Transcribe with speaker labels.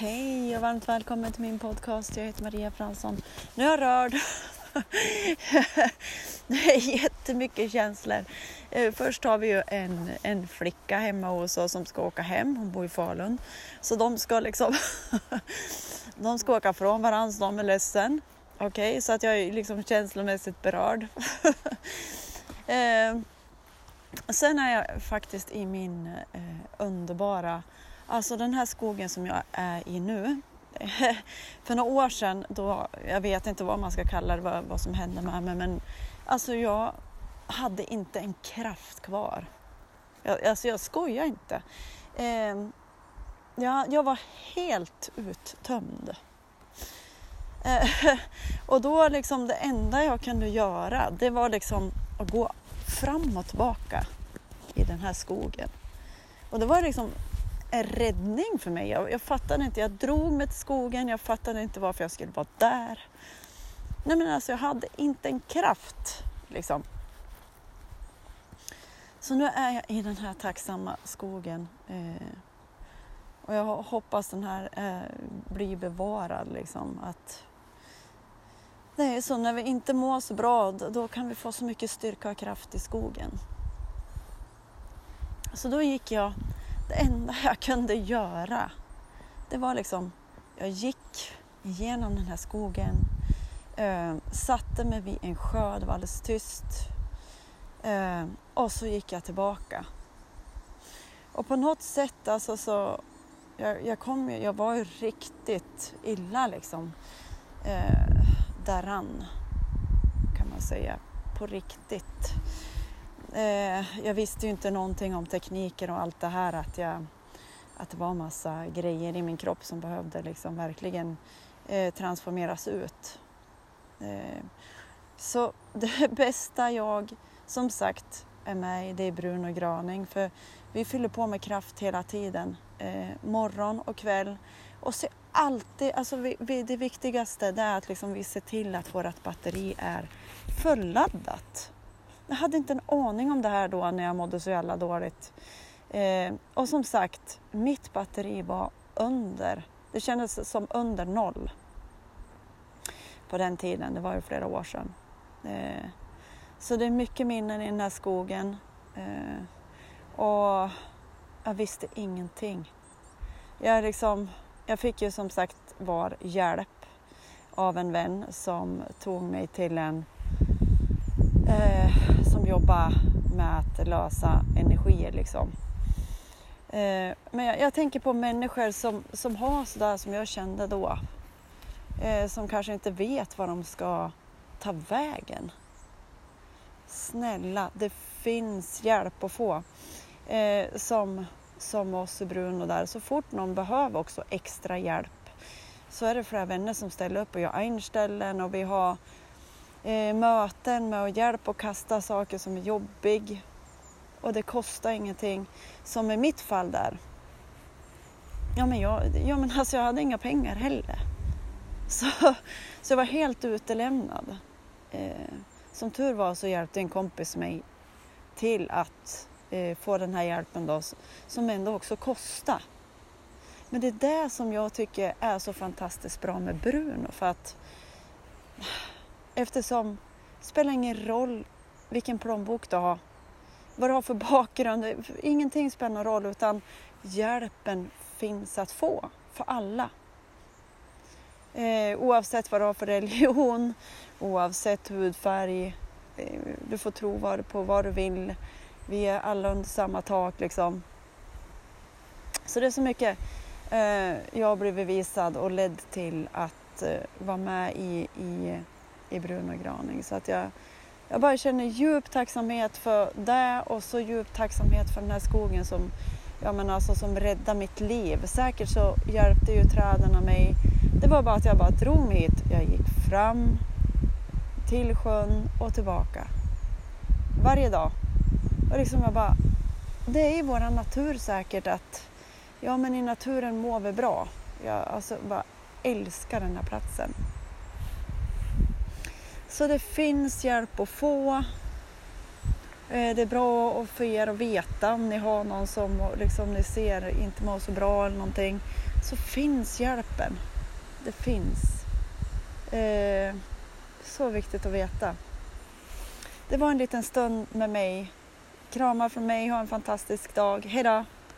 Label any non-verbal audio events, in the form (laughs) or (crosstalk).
Speaker 1: Hej och varmt välkommen till min podcast. Jag heter Maria Fransson. Nu är jag rörd. (laughs) Det är jättemycket känslor. Eh, först har vi ju en, en flicka hemma hos oss som ska åka hem. Hon bor i Falun. Så de ska liksom (laughs) de ska åka från varandra så de är ledsen. Okej, okay, så att jag är liksom känslomässigt berörd. (laughs) Eh, sen är jag faktiskt i min eh, underbara Alltså den här skogen som jag är i nu. (laughs) För några år sedan, då, jag vet inte vad man ska kalla det, vad, vad som hände med mig, men alltså jag hade inte en kraft kvar. Jag, alltså jag skojar inte. Eh, jag, jag var helt uttömd. Eh, (laughs) och då liksom det enda jag kunde göra, det var liksom att gå fram och tillbaka i den här skogen. Och det var liksom en räddning för mig. Jag, jag fattade inte, jag drog mig till skogen, jag fattade inte varför jag skulle vara där. Nej men alltså jag hade inte en kraft liksom. Så nu är jag i den här tacksamma skogen. Eh, och jag hoppas den här eh, blir bevarad liksom. Att det är så när vi inte mår så bra, då kan vi få så mycket styrka och kraft i skogen. Så då gick jag det enda jag kunde göra, det var liksom, jag gick igenom den här skogen, eh, satte mig vid en sjö, det var alldeles tyst. Eh, och så gick jag tillbaka. Och på något sätt alltså så, jag, jag kom jag var ju riktigt illa liksom. Eh, däran, kan man säga, på riktigt eh, jag visste ju inte någonting om tekniker och allt det här att, jag, att det var massa grejer i min kropp som behövde liksom verkligen eh, transformeras ut. Eh, så (laughs) det bästa jag som sagt är med i det är Bruno Graning för vi fyller på med kraft hela tiden, eh, morgon och kväll. Och se alltid, alltså vi, vi, det viktigaste det är att liksom vi ser till att vårt batteri är fulladdat. Jag hade inte en aning om det här då när jag mådde så jävla dåligt. Eh, och som sagt, mitt batteri var under. Det kändes som under noll. På den tiden, det var ju flera år sedan. Eh, så det är mycket minnen i den här skogen. Eh, och jag visste ingenting. Jag, liksom, jag fick ju som sagt var hjälp av en vän som tog mig till en eh, Jobba med att lösa energier. Liksom. Eh, men jag, jag, tänker på människor som, som har sådär som jag kände då. Eh, som kanske inte vet var de ska ta vägen. Snälla, det finns hjälp att få. Eh, som, som oss i Bruno där, så fort någon behöver också extra hjälp så är det flera vänner som ställer upp och gör einställen och vi har Eh, möten med att hjälpa och kasta saker som är jobbig och det kostar ingenting. Som i mitt fall där. Ja men jag, ja, men alltså jag hade inga pengar heller. Så, så jag var helt utelämnad. Eh, som tur var så hjälpte en kompis mig till att eh, få den här hjälpen då, som ändå också kostade. Men det är det som jag tycker är så fantastiskt bra med Bruno för att Eftersom det spelar ingen roll vilken plånbok du har, vad du har för bakgrund, ingenting spelar någon roll utan hjälpen finns att få för alla. Eh, oavsett vad du har för religion, (laughs) oavsett hudfärg, eh, du får tro vad, på vad du vill. Vi är alla under samma tak liksom. Så det är så mycket eh, jag har blivit visad och ledd till att eh, vara med i, i i Bruno Graning. Så att jag, jag bara känner djup tacksamhet för det och så djup tacksamhet för den här skogen som, jag menar, alltså, som räddade mitt liv. Säkert så hjälpte ju träden mig. Det var bara att jag bara drog mig hit. Jag gick fram till sjön och tillbaka. Varje dag. Och liksom jag bara, det är i vår natur säkert att ja men i naturen mår vi bra. Jag alltså bara älskar den här platsen. Så det finns hjälp att få. Eh, det är bra för er att veta om ni har någon som liksom, ni ser inte mår så bra eller någonting. Så finns hjälpen. Det finns. Eh, så viktigt att veta. Det var en liten stund med mig. Kramar från mig, ha en fantastisk dag. Hejdå!